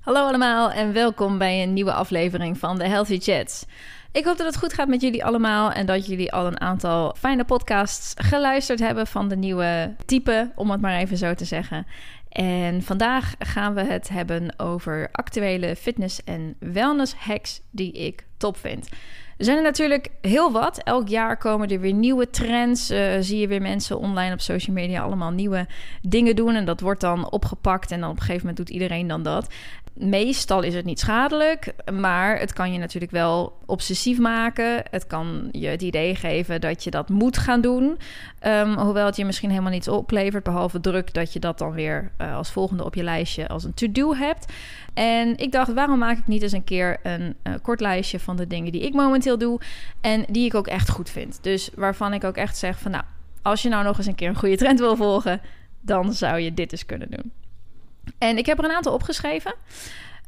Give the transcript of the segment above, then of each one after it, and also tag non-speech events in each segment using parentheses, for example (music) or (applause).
Hallo allemaal en welkom bij een nieuwe aflevering van de Healthy Chats. Ik hoop dat het goed gaat met jullie allemaal en dat jullie al een aantal fijne podcasts geluisterd hebben van de nieuwe type, om het maar even zo te zeggen. En vandaag gaan we het hebben over actuele fitness- en wellness hacks die ik top vind. Er zijn er natuurlijk heel wat. Elk jaar komen er weer nieuwe trends. Uh, zie je weer mensen online op social media allemaal nieuwe dingen doen. En dat wordt dan opgepakt. En dan op een gegeven moment doet iedereen dan dat. Meestal is het niet schadelijk, maar het kan je natuurlijk wel obsessief maken. Het kan je het idee geven dat je dat moet gaan doen. Um, hoewel het je misschien helemaal niets oplevert, behalve druk dat je dat dan weer uh, als volgende op je lijstje als een to-do hebt. En ik dacht, waarom maak ik niet eens een keer een uh, kort lijstje van de dingen die ik momenteel doe en die ik ook echt goed vind. Dus waarvan ik ook echt zeg van nou, als je nou nog eens een keer een goede trend wil volgen, dan zou je dit eens kunnen doen. En ik heb er een aantal opgeschreven.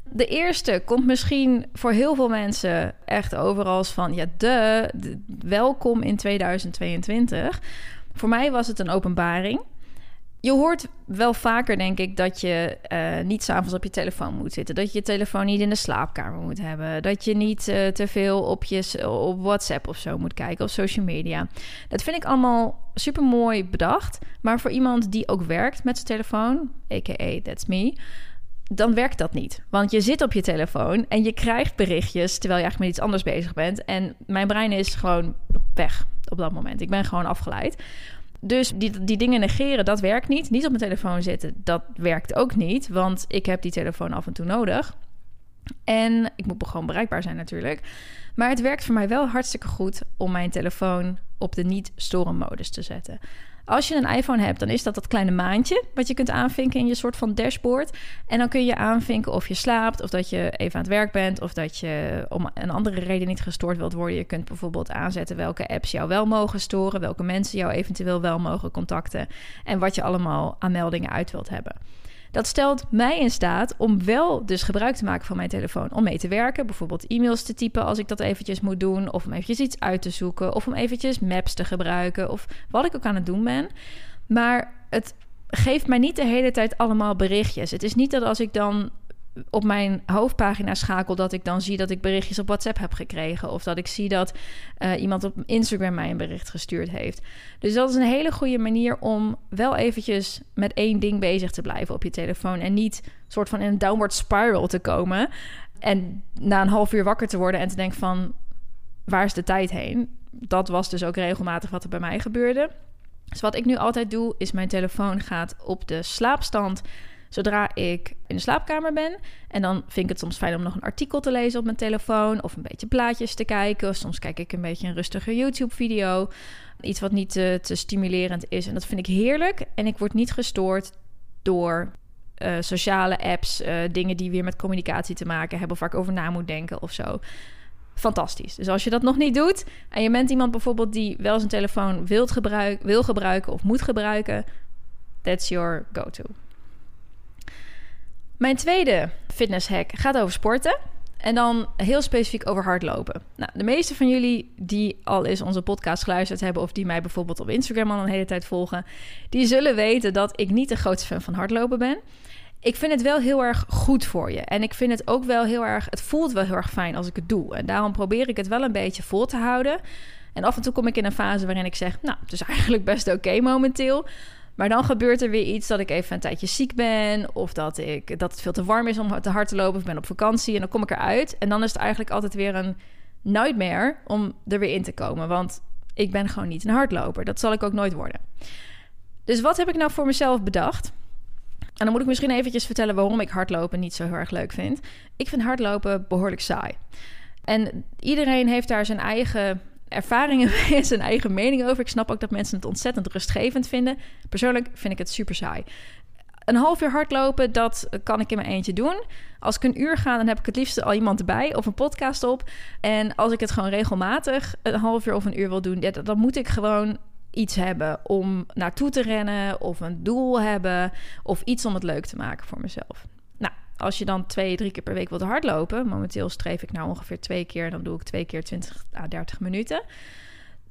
De eerste komt misschien voor heel veel mensen echt over als van... ja, de welkom in 2022. Voor mij was het een openbaring. Je hoort wel vaker, denk ik, dat je uh, niet s'avonds op je telefoon moet zitten. Dat je je telefoon niet in de slaapkamer moet hebben. Dat je niet uh, te veel op, je, op WhatsApp of zo moet kijken, of social media. Dat vind ik allemaal super mooi bedacht. Maar voor iemand die ook werkt met zijn telefoon, a.k.a. that's me dan werkt dat niet. Want je zit op je telefoon en je krijgt berichtjes terwijl je eigenlijk met iets anders bezig bent. En mijn brein is gewoon weg op dat moment. Ik ben gewoon afgeleid. Dus die, die dingen negeren, dat werkt niet. Niet op mijn telefoon zitten, dat werkt ook niet. Want ik heb die telefoon af en toe nodig. En ik moet gewoon bereikbaar zijn natuurlijk. Maar het werkt voor mij wel hartstikke goed om mijn telefoon op de niet-storen modus te zetten. Als je een iPhone hebt, dan is dat dat kleine maandje wat je kunt aanvinken in je soort van dashboard. En dan kun je aanvinken of je slaapt, of dat je even aan het werk bent, of dat je om een andere reden niet gestoord wilt worden. Je kunt bijvoorbeeld aanzetten welke apps jou wel mogen storen, welke mensen jou eventueel wel mogen contacten en wat je allemaal aan meldingen uit wilt hebben. Dat stelt mij in staat om wel dus gebruik te maken van mijn telefoon om mee te werken. Bijvoorbeeld e-mails te typen als ik dat eventjes moet doen. Of om eventjes iets uit te zoeken. Of om eventjes maps te gebruiken. Of wat ik ook aan het doen ben. Maar het geeft mij niet de hele tijd allemaal berichtjes. Het is niet dat als ik dan op mijn hoofdpagina schakel, dat ik dan zie dat ik berichtjes op WhatsApp heb gekregen. Of dat ik zie dat uh, iemand op Instagram mij een bericht gestuurd heeft. Dus dat is een hele goede manier om wel eventjes met één ding bezig te blijven op je telefoon. En niet soort van in een downward spiral te komen. En na een half uur wakker te worden en te denken van waar is de tijd heen? Dat was dus ook regelmatig wat er bij mij gebeurde. Dus wat ik nu altijd doe, is mijn telefoon gaat op de slaapstand zodra ik in de slaapkamer ben. En dan vind ik het soms fijn om nog een artikel te lezen op mijn telefoon. Of een beetje plaatjes te kijken. Of soms kijk ik een beetje een rustige YouTube-video. Iets wat niet te, te stimulerend is. En dat vind ik heerlijk. En ik word niet gestoord door uh, sociale apps. Uh, dingen die weer met communicatie te maken hebben. Of waar ik over na moet denken of zo fantastisch. Dus als je dat nog niet doet en je bent iemand bijvoorbeeld die wel zijn telefoon wilt wil gebruiken of moet gebruiken, that's your go-to. Mijn tweede fitnesshack gaat over sporten. En dan heel specifiek over hardlopen. Nou, de meeste van jullie die al eens onze podcast geluisterd hebben... of die mij bijvoorbeeld op Instagram al een hele tijd volgen... die zullen weten dat ik niet de grootste fan van hardlopen ben. Ik vind het wel heel erg goed voor je. En ik vind het ook wel heel erg... het voelt wel heel erg fijn als ik het doe. En daarom probeer ik het wel een beetje vol te houden. En af en toe kom ik in een fase waarin ik zeg... nou, het is eigenlijk best oké momenteel... Maar dan gebeurt er weer iets dat ik even een tijdje ziek ben. Of dat, ik, dat het veel te warm is om te hard te lopen. Of ik ben op vakantie en dan kom ik eruit. En dan is het eigenlijk altijd weer een nightmare om er weer in te komen. Want ik ben gewoon niet een hardloper. Dat zal ik ook nooit worden. Dus wat heb ik nou voor mezelf bedacht? En dan moet ik misschien eventjes vertellen waarom ik hardlopen niet zo heel erg leuk vind. Ik vind hardlopen behoorlijk saai. En iedereen heeft daar zijn eigen ervaringen (laughs) en zijn eigen mening over. Ik snap ook dat mensen het ontzettend rustgevend vinden. Persoonlijk vind ik het super saai. Een half uur hardlopen, dat kan ik in mijn eentje doen. Als ik een uur ga, dan heb ik het liefst al iemand erbij of een podcast op. En als ik het gewoon regelmatig een half uur of een uur wil doen, dan moet ik gewoon iets hebben om naartoe te rennen of een doel hebben of iets om het leuk te maken voor mezelf. Nou, als je dan twee, drie keer per week wilt hardlopen, momenteel streef ik naar ongeveer twee keer, dan doe ik twee keer 20 à 30 minuten.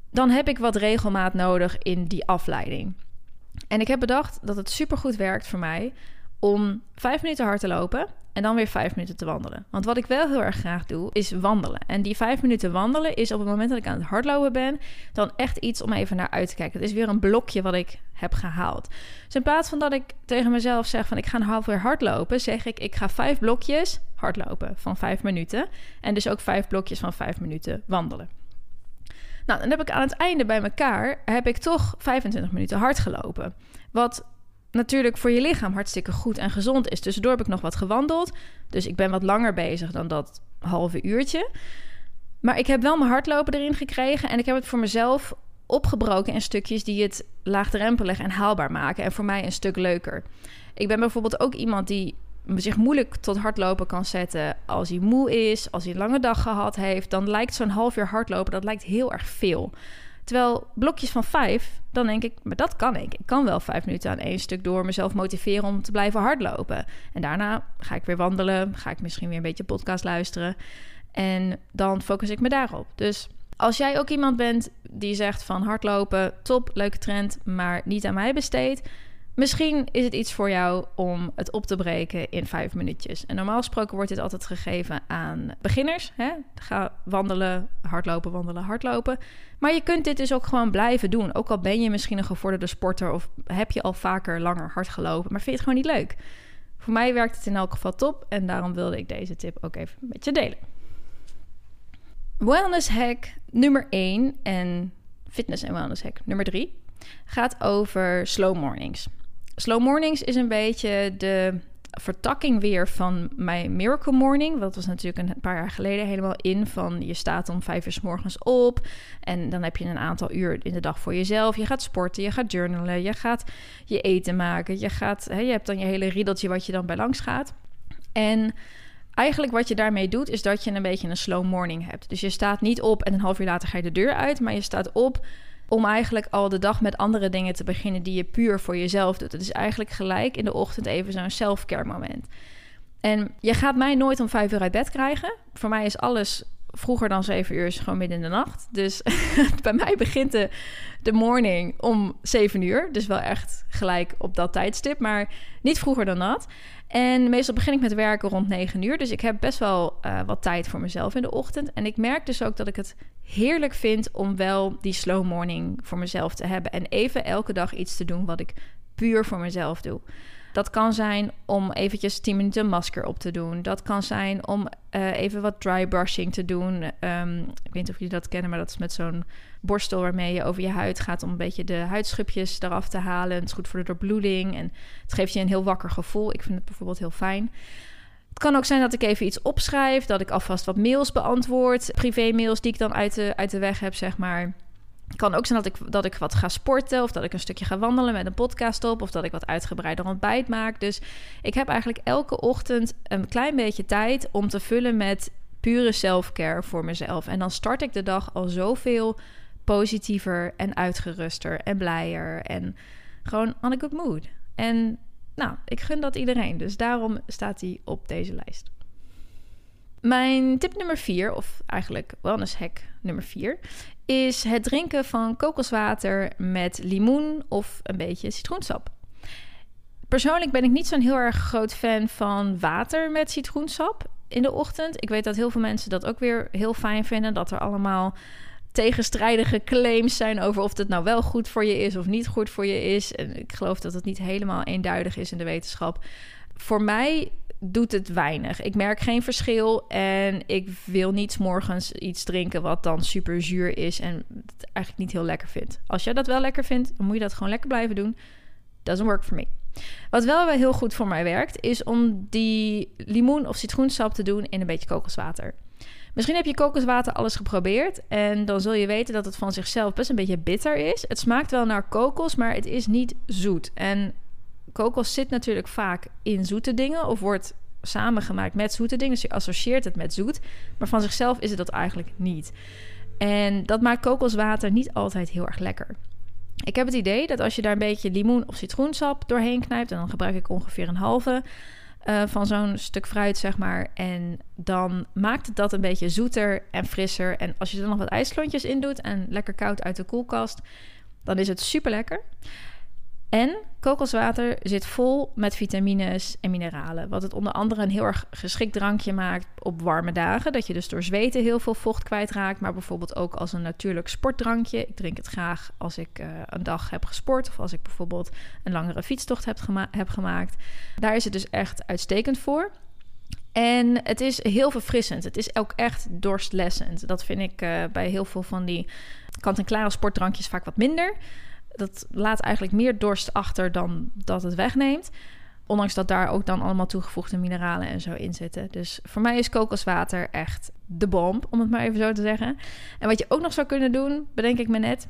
Dan heb ik wat regelmaat nodig in die afleiding. En ik heb bedacht dat het supergoed werkt voor mij om vijf minuten hard te lopen en dan weer vijf minuten te wandelen. Want wat ik wel heel erg graag doe, is wandelen. En die vijf minuten wandelen is op het moment dat ik aan het hardlopen ben, dan echt iets om even naar uit te kijken. Het is weer een blokje wat ik heb gehaald. Dus in plaats van dat ik tegen mezelf zeg van ik ga een half uur hardlopen, zeg ik ik ga vijf blokjes hardlopen van vijf minuten. En dus ook vijf blokjes van vijf minuten wandelen. Nou, dan heb ik aan het einde bij elkaar heb ik toch 25 minuten hard gelopen. Wat natuurlijk voor je lichaam hartstikke goed en gezond is. Tussendoor heb ik nog wat gewandeld. Dus ik ben wat langer bezig dan dat halve uurtje. Maar ik heb wel mijn hardlopen erin gekregen. En ik heb het voor mezelf opgebroken in stukjes die het laagdrempelig en haalbaar maken. En voor mij een stuk leuker. Ik ben bijvoorbeeld ook iemand die zich moeilijk tot hardlopen kan zetten als hij moe is, als hij een lange dag gehad heeft. Dan lijkt zo'n half uur hardlopen, dat lijkt heel erg veel. Terwijl blokjes van vijf, dan denk ik, maar dat kan ik. Ik kan wel vijf minuten aan één stuk door mezelf motiveren om te blijven hardlopen. En daarna ga ik weer wandelen, ga ik misschien weer een beetje podcast luisteren. En dan focus ik me daarop. Dus als jij ook iemand bent die zegt van hardlopen, top, leuke trend, maar niet aan mij besteed Misschien is het iets voor jou om het op te breken in vijf minuutjes. En normaal gesproken wordt dit altijd gegeven aan beginners. Hè? Ga wandelen, hardlopen, wandelen, hardlopen. Maar je kunt dit dus ook gewoon blijven doen. Ook al ben je misschien een gevorderde sporter of heb je al vaker langer hard gelopen, maar vind je het gewoon niet leuk. Voor mij werkt het in elk geval top en daarom wilde ik deze tip ook even met je delen. Wellness hack nummer 1 en fitness en wellness hack nummer 3 gaat over slow mornings. Slow Mornings is een beetje de vertakking weer van mijn Miracle Morning. Dat was natuurlijk een paar jaar geleden helemaal in van je staat om vijf uur s morgens op en dan heb je een aantal uur in de dag voor jezelf. Je gaat sporten, je gaat journalen, je gaat je eten maken, je, gaat, hè, je hebt dan je hele riedeltje wat je dan bij langs gaat. En eigenlijk wat je daarmee doet is dat je een beetje een slow morning hebt. Dus je staat niet op en een half uur later ga je de deur uit, maar je staat op om eigenlijk al de dag met andere dingen te beginnen die je puur voor jezelf doet. Het is eigenlijk gelijk in de ochtend even zo'n self-care moment. En je gaat mij nooit om vijf uur uit bed krijgen. Voor mij is alles vroeger dan zeven uur is gewoon midden in de nacht. Dus (laughs) bij mij begint de, de morning om zeven uur. Dus wel echt gelijk op dat tijdstip, maar niet vroeger dan dat. En meestal begin ik met werken rond 9 uur. Dus ik heb best wel uh, wat tijd voor mezelf in de ochtend. En ik merk dus ook dat ik het heerlijk vind om wel die slow morning voor mezelf te hebben. En even elke dag iets te doen wat ik puur voor mezelf doe. Dat kan zijn om eventjes 10 minuten masker op te doen. Dat kan zijn om uh, even wat dry brushing te doen. Um, ik weet niet of jullie dat kennen, maar dat is met zo'n borstel waarmee je over je huid gaat om een beetje de huidschubjes eraf te halen. Het is goed voor de doorbloeding en het geeft je een heel wakker gevoel. Ik vind het bijvoorbeeld heel fijn. Het kan ook zijn dat ik even iets opschrijf, dat ik alvast wat mails beantwoord, privé-mails die ik dan uit de, uit de weg heb, zeg maar. Kan ook zijn dat ik, dat ik wat ga sporten of dat ik een stukje ga wandelen met een podcast op of dat ik wat uitgebreider ontbijt maak. Dus ik heb eigenlijk elke ochtend een klein beetje tijd om te vullen met pure self-care voor mezelf. En dan start ik de dag al zoveel positiever en uitgeruster en blijer en gewoon on a good mood. En nou, ik gun dat iedereen, dus daarom staat hij op deze lijst. Mijn tip nummer 4, of eigenlijk wellness hack nummer 4, is het drinken van kokoswater met limoen of een beetje citroensap. Persoonlijk ben ik niet zo'n heel erg groot fan van water met citroensap in de ochtend. Ik weet dat heel veel mensen dat ook weer heel fijn vinden. Dat er allemaal tegenstrijdige claims zijn over of het nou wel goed voor je is of niet goed voor je is. En ik geloof dat het niet helemaal eenduidig is in de wetenschap. Voor mij doet het weinig. Ik merk geen verschil en ik wil niet morgens iets drinken wat dan super zuur is en het eigenlijk niet heel lekker vind. Als jij dat wel lekker vindt, dan moet je dat gewoon lekker blijven doen. Doesn't work for me. Wat wel heel goed voor mij werkt, is om die limoen of citroensap te doen in een beetje kokoswater. Misschien heb je kokoswater alles geprobeerd en dan zul je weten dat het van zichzelf best een beetje bitter is. Het smaakt wel naar kokos, maar het is niet zoet. En kokos zit natuurlijk vaak in zoete dingen of wordt samengemaakt met zoete dingen. Dus je associeert het met zoet, maar van zichzelf is het dat eigenlijk niet. En dat maakt kokoswater niet altijd heel erg lekker. Ik heb het idee dat als je daar een beetje limoen of citroensap doorheen knijpt, en dan gebruik ik ongeveer een halve, eh, van zo'n stuk fruit, zeg maar. En dan maakt het dat een beetje zoeter en frisser. En als je er nog wat ijsklontjes in doet en lekker koud uit de koelkast, dan is het super lekker. En kokoswater zit vol met vitamines en mineralen. Wat het onder andere een heel erg geschikt drankje maakt op warme dagen. Dat je dus door zweten heel veel vocht kwijtraakt. Maar bijvoorbeeld ook als een natuurlijk sportdrankje. Ik drink het graag als ik uh, een dag heb gesport. Of als ik bijvoorbeeld een langere fietstocht heb, gema heb gemaakt. Daar is het dus echt uitstekend voor. En het is heel verfrissend. Het is ook echt dorstlessend. Dat vind ik uh, bij heel veel van die kant-en-klare sportdrankjes vaak wat minder dat laat eigenlijk meer dorst achter dan dat het wegneemt. Ondanks dat daar ook dan allemaal toegevoegde mineralen en zo in zitten. Dus voor mij is kokoswater echt de bom, om het maar even zo te zeggen. En wat je ook nog zou kunnen doen, bedenk ik me net.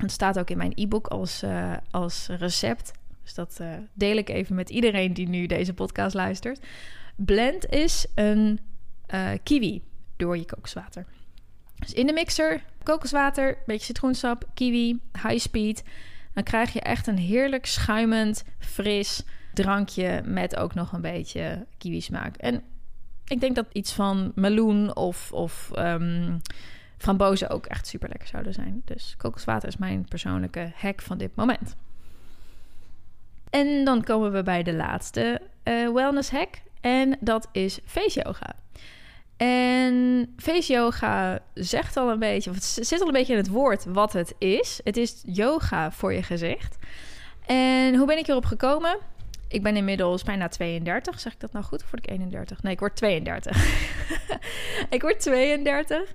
Het staat ook in mijn e-book als, uh, als recept. Dus dat uh, deel ik even met iedereen die nu deze podcast luistert. Blend is een uh, kiwi door je kokoswater. Dus in de mixer, kokoswater, beetje citroensap, kiwi, high speed. Dan krijg je echt een heerlijk schuimend, fris drankje met ook nog een beetje kiwi smaak. En ik denk dat iets van meloen of, of um, frambozen ook echt super lekker zouden zijn. Dus kokoswater is mijn persoonlijke hack van dit moment. En dan komen we bij de laatste uh, wellness hack. En dat is face yoga. En face yoga zegt al een beetje, of het zit al een beetje in het woord wat het is. Het is yoga voor je gezicht. En hoe ben ik hierop gekomen? Ik ben inmiddels bijna 32. Zeg ik dat nou goed of word ik 31? Nee, ik word 32. (laughs) ik word 32.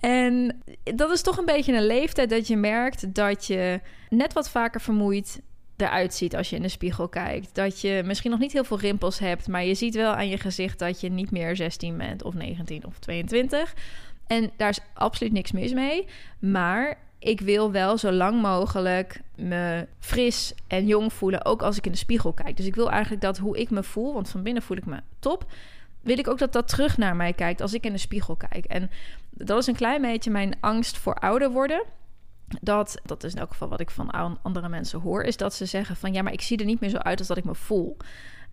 En dat is toch een beetje een leeftijd dat je merkt dat je net wat vaker vermoeid eruit ziet als je in de spiegel kijkt. Dat je misschien nog niet heel veel rimpels hebt, maar je ziet wel aan je gezicht dat je niet meer 16 bent of 19 of 22. En daar is absoluut niks mis mee. Maar ik wil wel zo lang mogelijk me fris en jong voelen, ook als ik in de spiegel kijk. Dus ik wil eigenlijk dat hoe ik me voel, want van binnen voel ik me top, wil ik ook dat dat terug naar mij kijkt als ik in de spiegel kijk. En dat is een klein beetje mijn angst voor ouder worden dat, dat is in elk geval wat ik van andere mensen hoor, is dat ze zeggen van ja, maar ik zie er niet meer zo uit als dat ik me voel.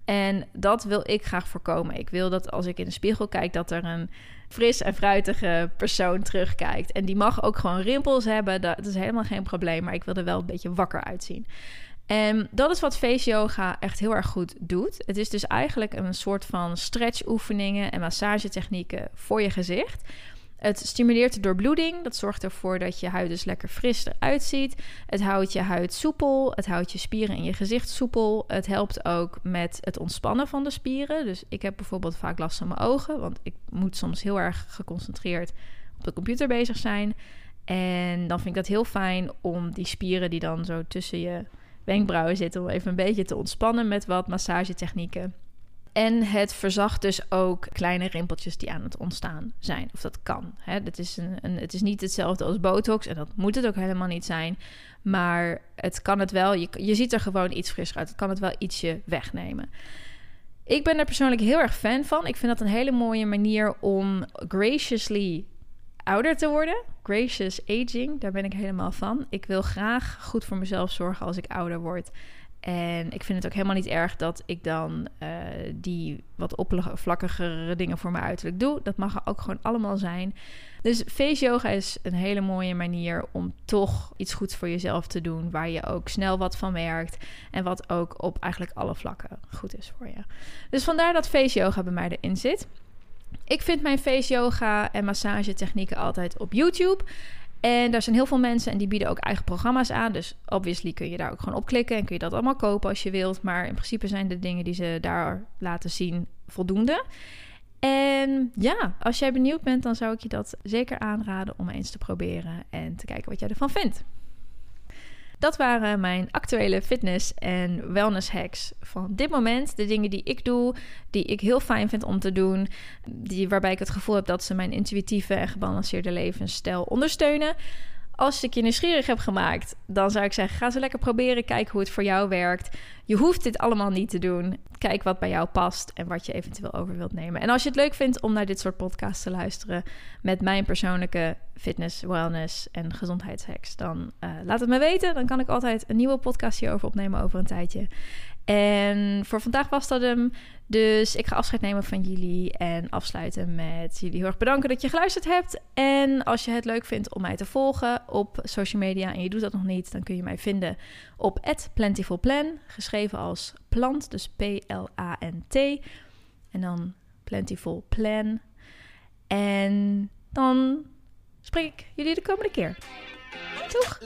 En dat wil ik graag voorkomen. Ik wil dat als ik in de spiegel kijk, dat er een fris en fruitige persoon terugkijkt. En die mag ook gewoon rimpels hebben. Dat is helemaal geen probleem. Maar ik wil er wel een beetje wakker uitzien. En dat is wat face yoga echt heel erg goed doet. Het is dus eigenlijk een soort van stretch oefeningen en massagetechnieken voor je gezicht. Het stimuleert de doorbloeding. Dat zorgt ervoor dat je huid dus lekker fris eruit ziet. Het houdt je huid soepel. Het houdt je spieren in je gezicht soepel. Het helpt ook met het ontspannen van de spieren. Dus ik heb bijvoorbeeld vaak last van mijn ogen. Want ik moet soms heel erg geconcentreerd op de computer bezig zijn. En dan vind ik dat heel fijn om die spieren die dan zo tussen je wenkbrauwen zitten... om even een beetje te ontspannen met wat massagetechnieken. En het verzacht dus ook kleine rimpeltjes die aan het ontstaan zijn. Of dat kan. Hè? Dat is een, een, het is niet hetzelfde als botox en dat moet het ook helemaal niet zijn. Maar het kan het wel. Je, ziet er gewoon iets frisser uit. Het kan het wel ietsje wegnemen. Ik ben er persoonlijk heel erg fan van. Ik vind dat een hele mooie manier om graciously ouder te worden. Gracious aging, daar ben ik helemaal van. Ik wil graag goed voor mezelf zorgen als ik ouder word. En ik vind het ook helemaal niet erg dat ik dan uh, die wat oppervlakkigere dingen voor mijn uiterlijk doe. Dat mag er ook gewoon allemaal zijn. Dus face yoga is een hele mooie manier om toch iets goeds voor jezelf te doen. Waar je ook snel wat van merkt. En wat ook op eigenlijk alle vlakken goed is voor je. Dus vandaar dat face yoga bij mij erin zit. Ik vind mijn face yoga en massagetechnieken altijd op YouTube. En daar zijn heel veel mensen en die bieden ook eigen programma's aan. Dus obviously kun je daar ook gewoon op klikken en kun je dat allemaal kopen als je wilt. Maar in principe zijn de dingen die ze daar laten zien voldoende. En ja, als jij benieuwd bent, dan zou ik je dat zeker aanraden om eens te proberen en te kijken wat jij ervan vindt. Dat waren mijn actuele fitness- en wellness hacks van dit moment. De dingen die ik doe, die ik heel fijn vind om te doen. Die, waarbij ik het gevoel heb dat ze mijn intuïtieve en gebalanceerde levensstijl ondersteunen. Als ik je nieuwsgierig heb gemaakt, dan zou ik zeggen: ga ze lekker proberen. Kijk hoe het voor jou werkt. Je hoeft dit allemaal niet te doen. Kijk wat bij jou past en wat je eventueel over wilt nemen. En als je het leuk vindt om naar dit soort podcasts te luisteren met mijn persoonlijke fitness, wellness en gezondheidshacks, dan uh, laat het me weten. Dan kan ik altijd een nieuwe podcast hierover opnemen over een tijdje. En voor vandaag was dat hem. Dus ik ga afscheid nemen van jullie en afsluiten met jullie heel erg bedanken dat je geluisterd hebt. En als je het leuk vindt om mij te volgen op social media en je doet dat nog niet, dan kun je mij vinden op @plentifulplan, geschreven als plant, dus P-L-A-N-T. En dan Plentiful Plan. En dan spreek ik jullie de komende keer. Doeg!